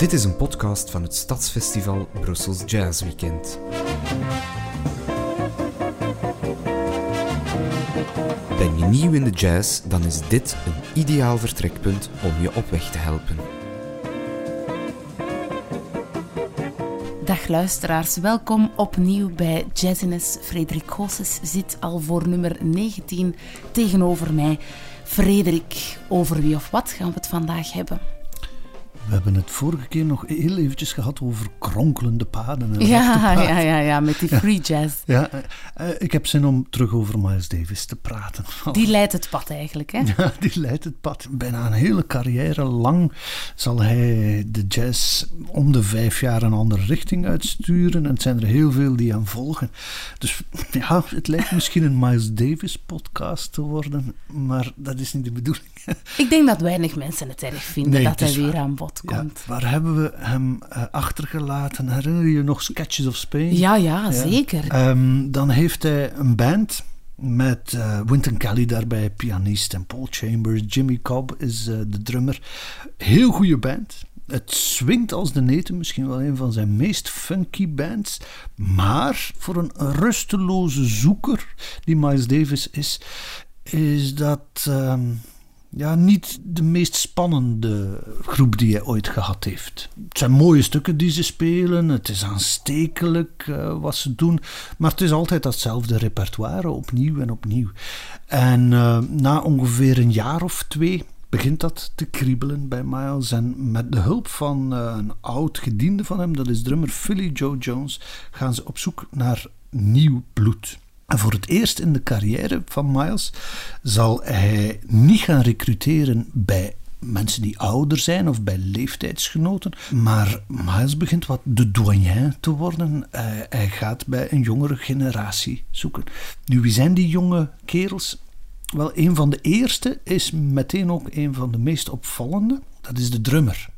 Dit is een podcast van het Stadsfestival Brussels Jazz Weekend. Ben je nieuw in de jazz, dan is dit een ideaal vertrekpunt om je op weg te helpen. Dag luisteraars, welkom opnieuw bij Jazziness. Frederik Goossens zit al voor nummer 19 tegenover mij. Frederik, over wie of wat gaan we het vandaag hebben? We hebben het vorige keer nog heel eventjes gehad over kronkelende paden. En Ja, paden. ja, ja, ja, met die free jazz. Ja, eh, eh, ik heb zin om terug over Miles Davis te praten. Die leidt het pad eigenlijk, hè? Ja, die leidt het pad. Bijna een hele carrière lang zal hij de jazz om de vijf jaar een andere richting uitsturen. En het zijn er heel veel die hem volgen. Dus ja, het lijkt misschien een Miles Davis podcast te worden. Maar dat is niet de bedoeling. Ik denk dat weinig mensen het erg vinden Nee, dat hij weer aan bod Ja, komt. waar hebben we hem eh, achtergelaten? Herinner je je nog Sketches of Spain? Ja, ja, zeker. Ehm, dan heeft hij een band met eh Wynton Kelly daarbij, pianist, en Paul Chambers. Jimmy Cobb is eh, de drummer. Heel goede band. Het swingt als de neten, misschien wel een van zijn meest funky bands. Maar voor een rusteloze zoeker, die Miles Davis is, is dat ehm, ja, niet de meest spannende groep die hij ooit gehad heeft. Het zijn mooie stukken die ze spelen, het is aanstekelijk eh, wat ze doen, maar het is altijd datzelfde repertoire, opnieuw en opnieuw. En eh, na ongeveer een jaar of twee begint dat te kriebelen bij Miles. En met de hulp van eh, een oud gediende van hem, dat is drummer Philly Joe Jones, gaan ze op zoek naar nieuw bloed. En voor het eerst in de carrière van Miles zal hij niet gaan recruteren bij mensen die ouder zijn of bij leeftijdsgenoten. Maar Miles begint wat de doyen te worden. Eh, hij gaat bij een jongere generatie zoeken. Nu, wie zijn die jonge kerels? Wel, een van de eerste is meteen ook een van de meest opvallende. Dat is de drummer.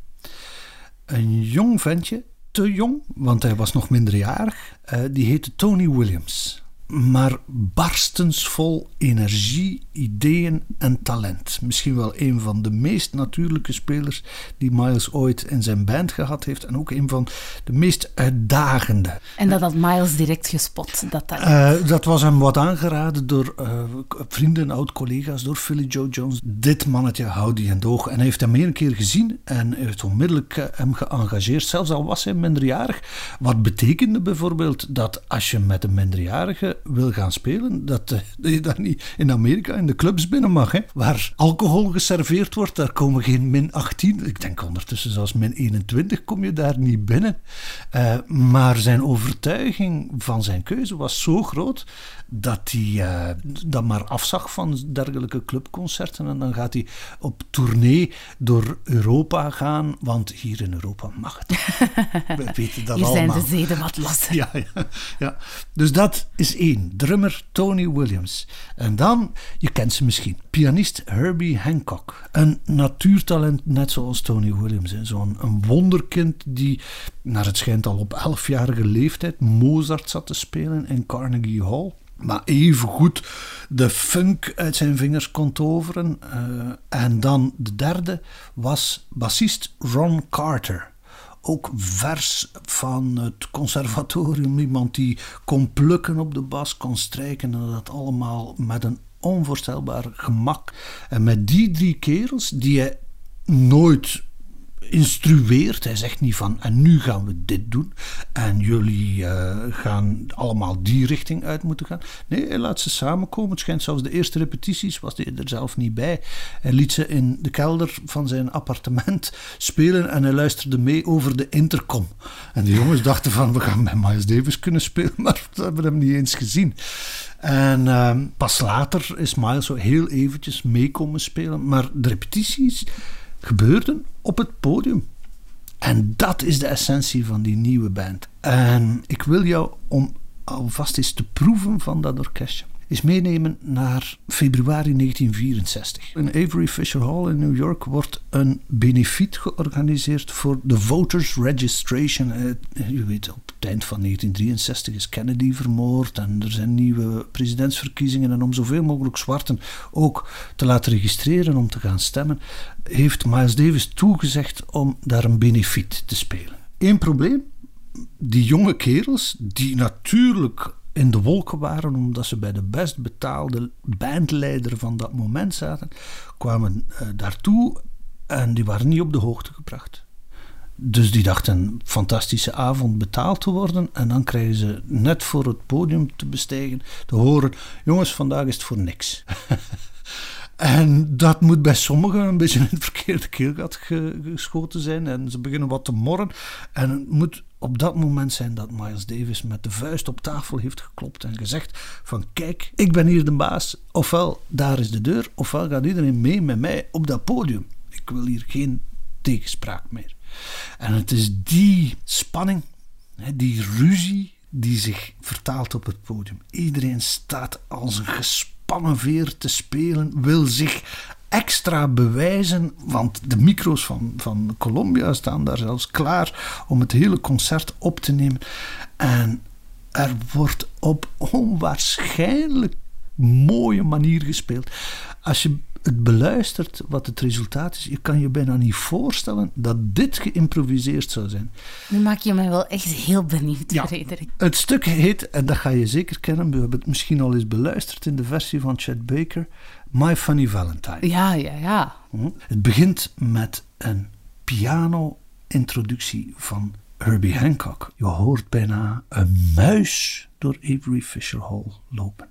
Een jong ventje, te jong, want hij was nog minderjarig. eh, die heette Tony Williams. Maar barstensvol energie, ideeën en talent. Misschien wel een van de meest natuurlijke spelers die Miles ooit in zijn band gehad heeft. En ook een van de meest uitdagende. En dat had Miles direct gespot. Dat dat... Eh, dat was hem wat aangeraden door eh, vrienden en oud-collega's, door Philly Joe Jones. Dit mannetje houdt die in doog. En hij heeft hem een keer gezien en heeft onmiddellijk eh, hem geëngageerd. Zelfs al was hij minderjarig. Wat betekende bijvoorbeeld dat als je met een minderjarige wil gaan spelen, dat, eh, dat je daar niet in Amerika in de clubs binnen mag. Hè? Waar alcohol geserveerd wordt, daar komen geen min 18. Ik denk ondertussen zelfs min 21 kom je daar niet binnen. Eh, maar zijn overtuiging van zijn keuze was zo groot dat hij eh, dat maar afzag van dergelijke clubconcerten. En dan gaat hij op tournee door Europa gaan, want hier in Europa mag het. We weten dat Hier zijn allemaal. de zeden wat lassen. Ja, ja, ja. Dus dat is één. Drummer Tony Williams. En dan, je kent ze misschien, pianist Herbie Hancock. Een natuurtalent net zoals Tony Williams. Zo'n wonderkind die, naar het schijnt al op 11-jarige leeftijd, Mozart zat te spelen in Carnegie Hall. Maar evengoed de funk uit zijn vingers kon toveren. Eh, en dan de derde was bassist Ron Carter ook vers van het conservatorium. Iemand die kon plukken op de bas, kon strijken en dat allemaal met een onvoorstelbaar gemak. En met die drie kerels, die hij nooit instrueert. Hij zegt niet van en nu gaan we dit doen en jullie eh, gaan allemaal die richting uit moeten gaan. Nee, hij laat ze samenkomen. Het schijnt zelfs de eerste repetities was hij er zelf niet bij. Hij liet ze in de kelder van zijn appartement spelen en hij luisterde mee over de intercom. En de jongens dachten van we gaan met Miles Davis kunnen spelen, maar ze hebben hem niet eens gezien. En ehm, pas later is Miles zo heel eventjes mee komen spelen, maar de repetities gebeurden op het podium. En dat is de essentie van die nieuwe band. En ik wil jou om alvast eens te proeven van dat orkestje. Eens meenemen naar februari 1964. In Avery Fisher Hall in New York wordt een benefiet georganiseerd voor de Voters Registration. Eh, je weet, op het eind van 1963 is Kennedy vermoord en er zijn nieuwe presidentsverkiezingen. En om zoveel mogelijk zwarten ook te laten registreren om te gaan stemmen, heeft Miles Davis toegezegd om daar een benefiet te spelen. Eén probleem, die jonge kerels, die natuurlijk in de wolken waren omdat ze bij de best betaalde bandleider van dat moment zaten, kwamen uh, daartoe en die waren niet op de hoogte gebracht. Dus die dachten een fantastische avond betaald te worden en dan krijgen ze net voor het podium te bestijgen te horen: jongens, vandaag is het voor niks. En dat moet bij sommigen een beetje in het verkeerde keelgat geschoten zijn. En ze beginnen wat te morren. En het moet op dat moment zijn dat Miles Davis met de vuist op tafel heeft geklopt en gezegd van kijk, ik ben hier de baas. Ofwel, daar is de deur, ofwel gaat iedereen mee met mij op dat podium. Ik wil hier geen tegenspraak meer. En het is die spanning, die ruzie, die zich vertaalt op het podium. Iedereen staat als een gespannen veer te spelen, wil zich extra bewijzen, want de micro's van, van Columbia staan daar zelfs klaar om het hele concert op te nemen. En er wordt op onwaarschijnlijk mooie manier gespeeld. Als je het beluistert wat het resultaat is, je kan je bijna niet voorstellen dat dit geïmproviseerd zou zijn. Nu maak je mij wel echt heel benieuwd, ja, Frederik. Het stuk heet, en dat ga je zeker kennen, we hebben het misschien al eens beluisterd in de versie van Chet Baker, My Funny Valentine. Ja, ja, ja. Hm? Het begint met een piano-introductie van Herbie Hancock. Je hoort bijna een muis door Avery Fisher Hall lopen.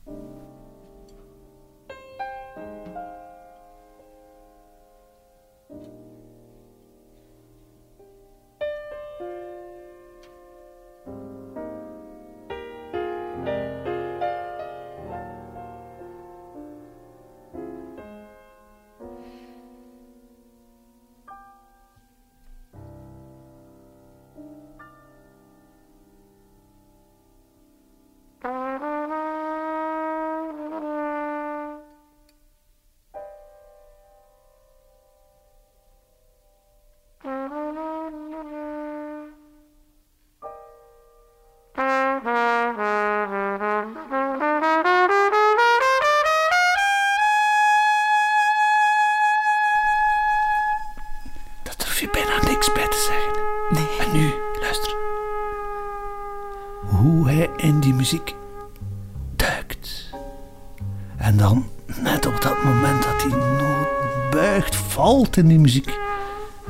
In die muziek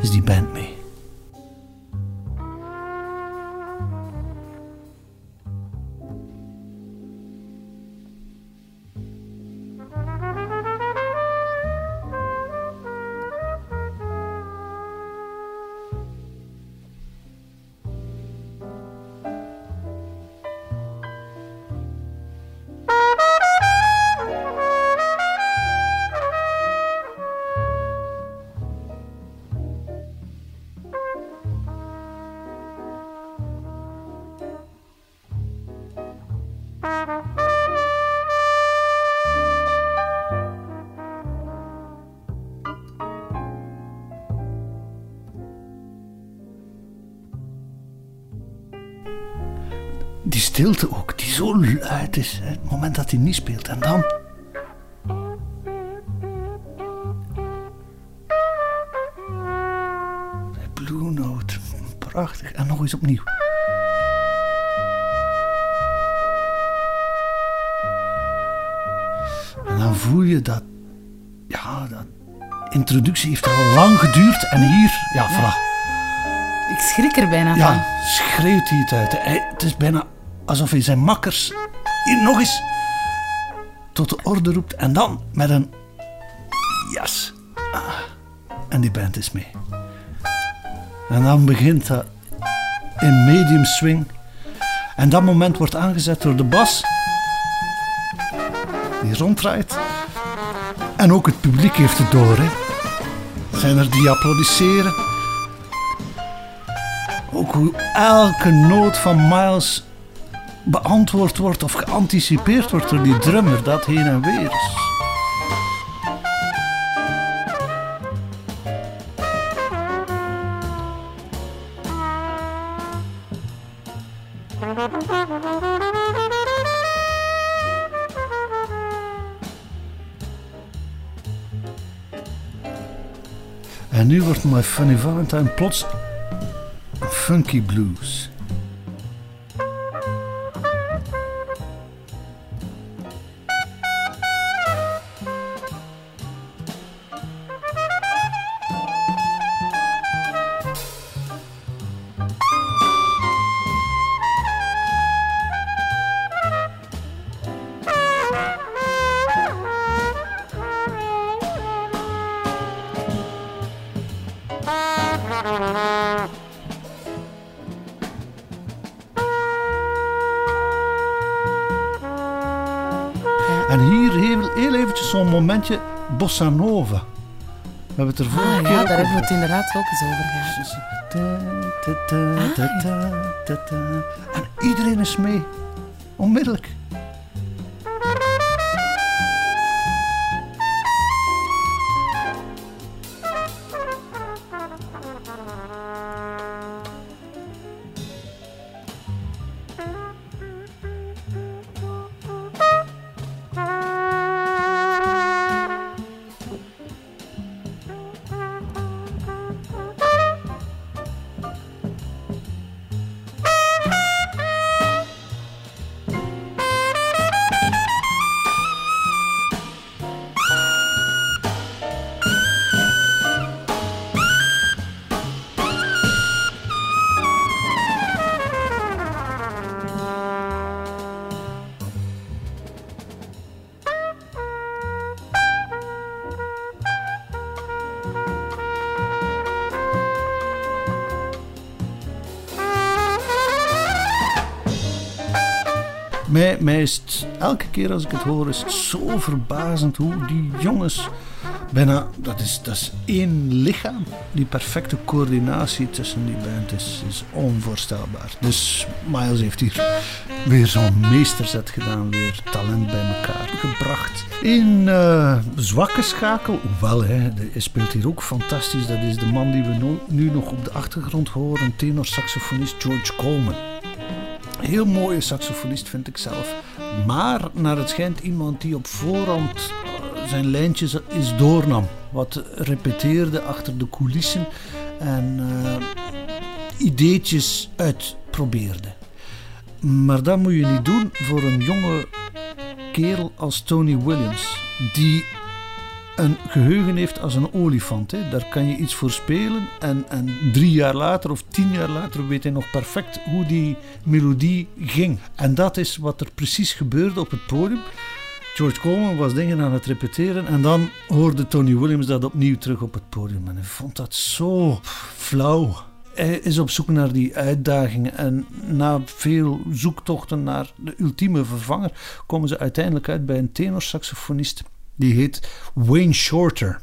is die band stilte ook, die zo luid is. Hè, het moment dat hij niet speelt. En dan. Blue Note. Prachtig. En nog eens opnieuw. En dan voel je dat. Ja, dat. Introductie heeft al lang geduurd. En hier, ja, voilà. Ik schrik er bijna van. Ja, schreeuwt hij het uit. Het is bijna alsof hij zijn makkers hier nog eens tot de orde roept en dan met een jas. Ah, en die band is mee. En dan begint dat in medium swing. En dat moment wordt aangezet door de bas, die ronddraait. En ook het publiek heeft het door. Hè. Zijn er die applaudisseren. Ook hoe elke noot van Miles beantwoord wordt of geanticipeerd wordt door die drummer, dat heen en weer. En nu wordt My Funny Valentine plots funky blues. Zo'n momentje bossa nova. We hebben het er vorige Ah, keer ja, daar hebben we het inderdaad ook eens over gehad. En iedereen is mee. Onmiddellijk. Mij, is elke keer als ik het hoor, is het zo verbazend hoe die jongens bijna, dat is, dat is één lichaam. Die perfecte coördinatie tussen die band is, onvoorstelbaar. Dus Miles heeft hier weer zo'n meesterzet gedaan, weer talent bij elkaar gebracht. In eh, zwakke schakel, hoewel hij speelt hier ook fantastisch. Dat is de man die we nu nog op de achtergrond horen, tenor-saxofonist George Coleman. Heel mooie saxofonist vind ik zelf. Maar naar het schijnt iemand die op voorhand eh, zijn lijntjes is doornam. Wat repeteerde achter de coulissen en eh, ideetjes uitprobeerde. Maar dat moet je niet doen voor een jonge kerel als Tony Williams. Die een geheugen heeft als een olifant. Hè. Daar kan je iets voor spelen en, en drie jaar later of tien jaar later weet hij nog perfect hoe die melodie ging. En dat is wat er precies gebeurde op het podium. George Coleman was dingen aan het repeteren en dan hoorde Tony Williams dat opnieuw terug op het podium. En hij vond dat zo flauw. Hij is op zoek naar die uitdagingen en na veel zoektochten naar de ultieme vervanger komen ze uiteindelijk uit bij een tenorsaxofonist die heet Wayne Shorter.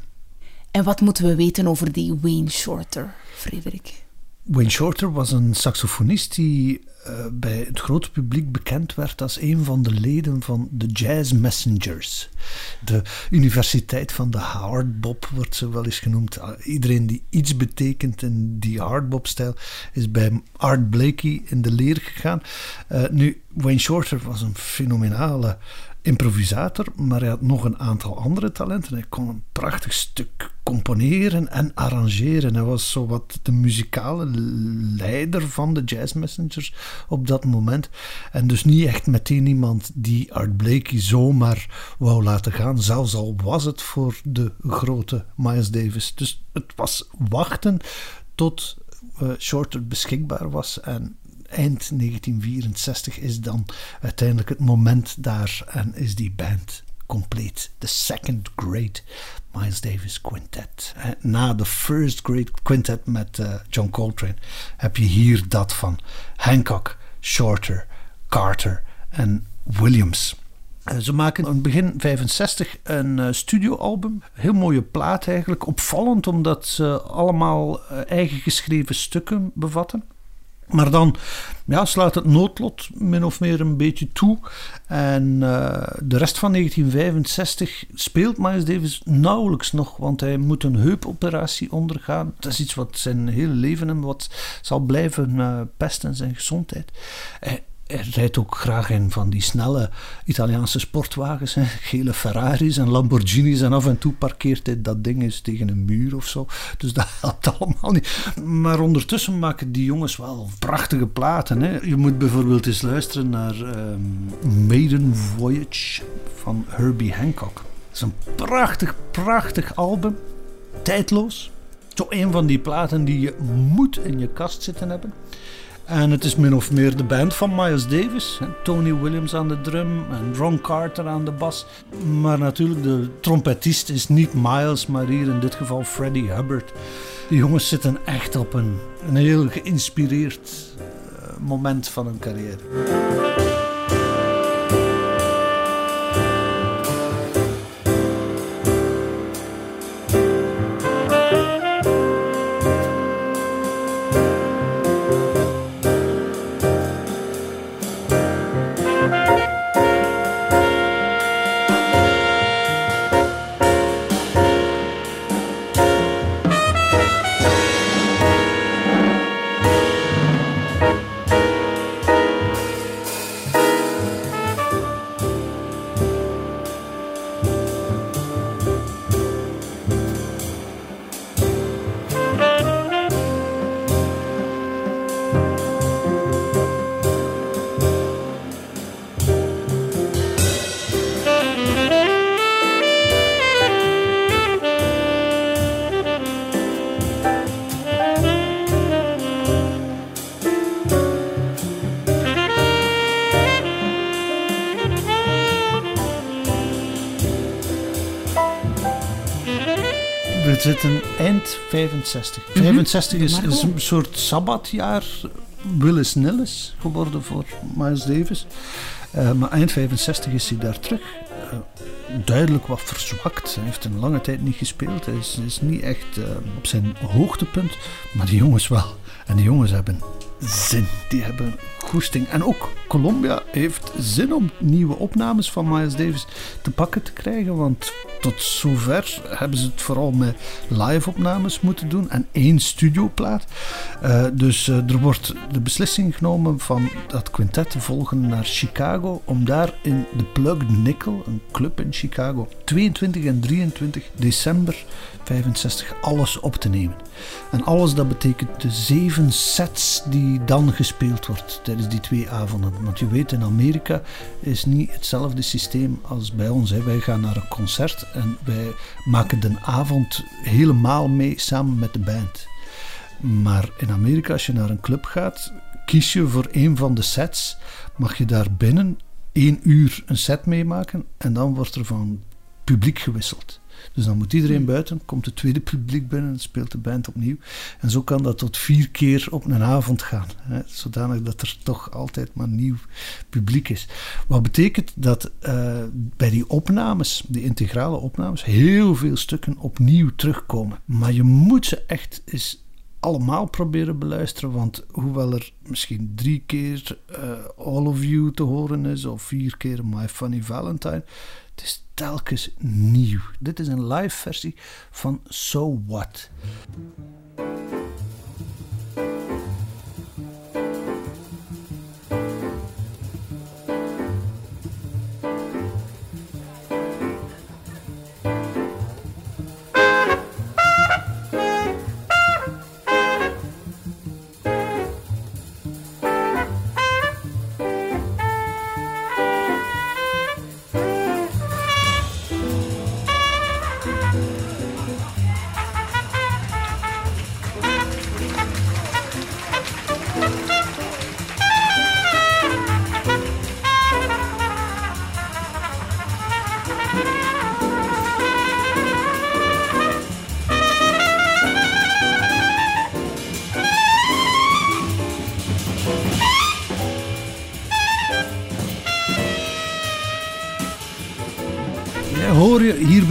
En wat moeten we weten over die Wayne Shorter, Frederik? Wayne Shorter was een saxofonist die uh, bij het grote publiek bekend werd als een van de leden van de Jazz Messengers. De Universiteit van de Hardbop wordt ze wel eens genoemd. Iedereen die iets betekent in die hardbop-stijl is bij Art Blakey in de leer gegaan. Uh, nu, Wayne Shorter was een fenomenale improvisator, maar hij had nog een aantal andere talenten. Hij kon een prachtig stuk componeren en arrangeren. Hij was zo wat de muzikale leider van de Jazz Messengers op dat moment. En dus niet echt meteen iemand die Art Blakey zomaar wou laten gaan, zelfs al was het voor de grote Miles Davis. Dus het was wachten tot uh, Shorter beschikbaar was en eind 1964 is dan uiteindelijk het moment daar en is die band compleet. The second great Miles Davis quintet. Na de first great quintet met uh, John Coltrane heb je hier dat van Hancock, Shorter, Carter en Williams. Uh, ze maken in begin 65 een uh, studioalbum. Heel mooie plaat eigenlijk. Opvallend omdat ze allemaal eigen geschreven stukken bevatten. Maar dan ja, slaat het noodlot min of meer een beetje toe. En eh, de rest van 1965 speelt Miles Davis nauwelijks nog, want hij moet een heupoperatie ondergaan. Dat is iets wat zijn hele leven hem wat zal blijven uh, pesten, zijn gezondheid. Hij, hij rijdt ook graag in van die snelle Italiaanse sportwagens, gele Ferraris en Lamborghinis. En af en toe parkeert hij dat ding eens tegen een muur of zo. Dus dat helpt allemaal niet. Maar ondertussen maken die jongens wel prachtige platen. Hè. Je moet bijvoorbeeld eens luisteren naar um, Maiden Voyage van Herbie Hancock. Dat is een prachtig, prachtig album. Tijdloos. Zo een van die platen die je moet in je kast zitten hebben. En het is min of meer de band van Miles Davis. Tony Williams aan de drum en Ron Carter aan de bas. Maar natuurlijk, de trompetist is niet Miles, maar hier in dit geval Freddie Hubbard. Die jongens zitten echt op een, een heel geïnspireerd uh, moment van hun carrière. Eind 65. 65 is, is, een soort sabbatjaar. Willis Nillis geworden voor Miles Davis. Uh, maar eind 65 is hij daar terug. Duidelijk wat verzwakt. Hij heeft een lange tijd niet gespeeld. Hij is, is niet echt uh, op zijn hoogtepunt. Maar die jongens wel. En die jongens hebben zin. Die hebben goesting. En ook Columbia heeft zin om nieuwe opnames van Miles Davis te pakken te krijgen. Want tot zover hebben ze het vooral met live-opnames moeten doen en één studioplaat. Uh, dus uh, er wordt de beslissing genomen van dat quintet te volgen naar Chicago om daar in de Plugged Nickel, een club in Chicago, 22 en 23 december 65 alles op te nemen. En alles dat betekent de zeven sets die dan gespeeld wordt tijdens die twee avonden. Want je weet, in Amerika is niet hetzelfde systeem als bij ons. Hè. Wij gaan naar een concert en wij maken de avond helemaal mee samen met de band. Maar in Amerika, als je naar een club gaat, kies je voor een van de sets. Mag je daar binnen één uur een set meemaken en dan wordt er van publiek gewisseld. Dus dan moet iedereen buiten, komt het tweede publiek binnen en speelt de band opnieuw. En zo kan dat tot vier keer op een avond gaan. Hè, zodanig dat er toch altijd maar nieuw publiek is. Wat betekent dat uh, bij die opnames, die integrale opnames, heel veel stukken opnieuw terugkomen. Maar je moet ze echt eens allemaal proberen beluisteren. Want hoewel er misschien drie keer uh, All of You te horen is, of vier keer My Funny Valentine, het is telkens nieuw. Dit is een live versie van So What.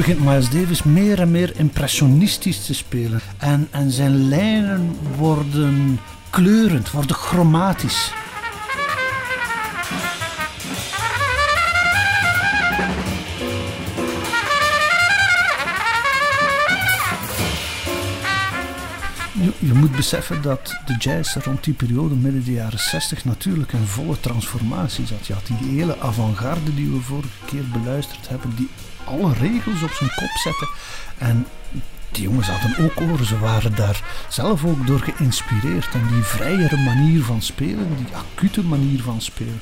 Begint Miles Davis meer en meer impressionistisch te spelen. En, en zijn lijnen worden kleurend, worden chromatisch. Je, moet beseffen dat de jazz rond die periode, midden de jaren 60, natuurlijk een volle transformatie zat. Je had die hele avant-garde die we vorige keer beluisterd hebben, die alle regels op zijn kop zette. En die jongens hadden ook oren, ze waren daar zelf ook door geïnspireerd. En die vrijere manier van spelen, die acute manier van spelen,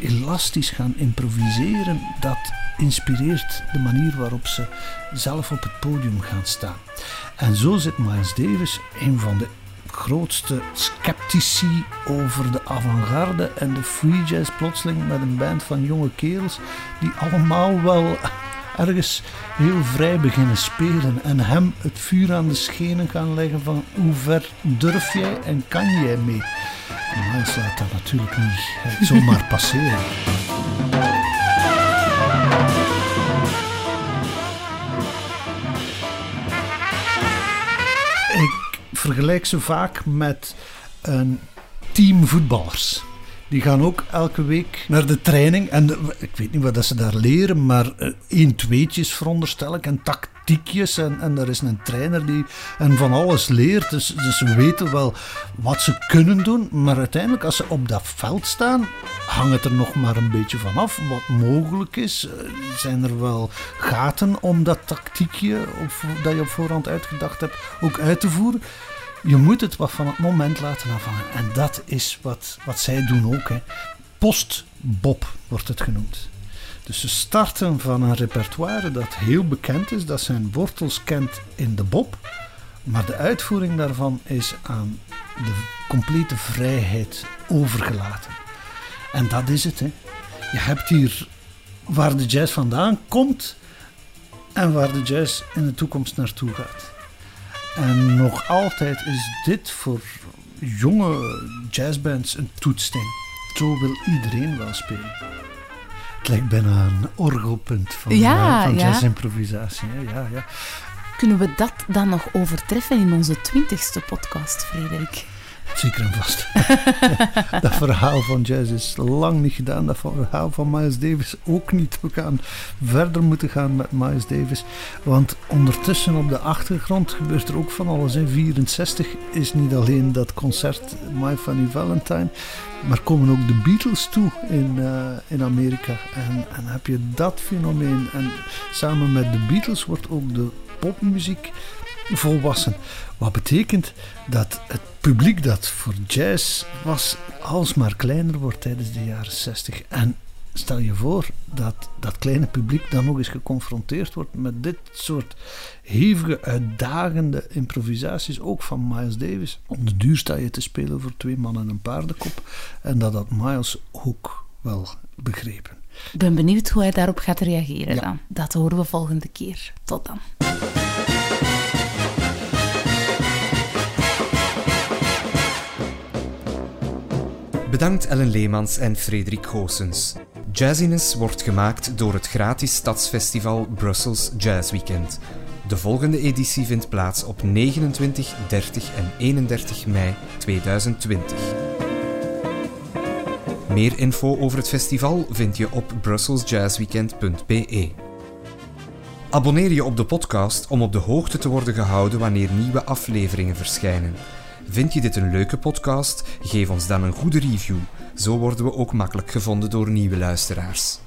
elastisch gaan improviseren, dat inspireert de manier waarop ze zelf op het podium gaan staan. En zo zit Miles Davis, een van de grootste sceptici over de avant-garde en de free jazz plotseling met een band van jonge kerels die allemaal wel ergens heel vrij beginnen spelen en hem het vuur aan de schenen gaan leggen van hoe ver durf jij en kan jij mee. Miles laat dat natuurlijk niet zomaar passeren. Ik vergelijk ze vaak met een team voetballers. Die gaan ook elke week naar de training. En ik weet niet wat ze daar leren, maar één tweetjes veronderstel ik. En tactiekjes. En, en er is een trainer die en van alles leert. Dus, dus ze weten wel wat ze kunnen doen. Maar uiteindelijk, als ze op dat veld staan, hangt het er nog maar een beetje van af wat mogelijk is. Zijn er wel gaten om dat tactiekje of, dat je op voorhand uitgedacht hebt ook uit te voeren? Je moet het wat van het moment laten afhangen. En dat is wat, wat zij doen ook. Hè. Post-Bob wordt het genoemd. Dus ze starten van een repertoire dat heel bekend is, dat zijn wortels kent in de bob. Maar de uitvoering daarvan is aan de complete vrijheid overgelaten. En dat is het. Hè. Je hebt hier waar de jazz vandaan komt en waar de jazz in de toekomst naartoe gaat. En nog altijd is dit voor jonge jazzbands een toetsteen. Zo wil iedereen wel spelen. Het lijkt bijna een orgelpunt van, ja, van ja. jazzimprovisatie. Ja, ja. Kunnen we dat dan nog overtreffen in onze twintigste podcast, Frederik? Zeker en vast. dat verhaal van jazz is lang niet gedaan. Dat verhaal van Miles Davis ook niet. We gaan verder moeten gaan met Miles Davis. Want ondertussen op de achtergrond gebeurt er ook van alles. In 64 is niet alleen dat concert My Funny Valentine. Maar komen ook de Beatles toe in, uh, in Amerika. En, en heb je dat fenomeen. En samen met de Beatles wordt ook de popmuziek volwassen. Wat betekent dat het publiek dat voor jazz was alsmaar kleiner wordt tijdens de jaren 60. En stel je voor dat dat kleine publiek dan nog eens geconfronteerd wordt met dit soort hevige, uitdagende improvisaties, ook van Miles Davis. Om de duur sta je te spelen voor twee mannen en een paardenkop. En dat had Miles ook wel begrepen. Ik ben benieuwd hoe hij daarop gaat reageren ja. dan. Dat horen we volgende keer. Tot dan. Bedankt Ellen Leemans en Frederik Goossens. Jazziness wordt gemaakt door het gratis stadsfestival Brussels Jazz Weekend. De volgende editie vindt plaats op 29, 30 en 31 mei 2020. Meer info over het festival vind je op brusselsjazzweekend.be. Abonneer je op de podcast om op de hoogte te worden gehouden wanneer nieuwe afleveringen verschijnen. Vind je dit een leuke podcast? Geef ons dan een goede review. Zo worden we ook makkelijk gevonden door nieuwe luisteraars.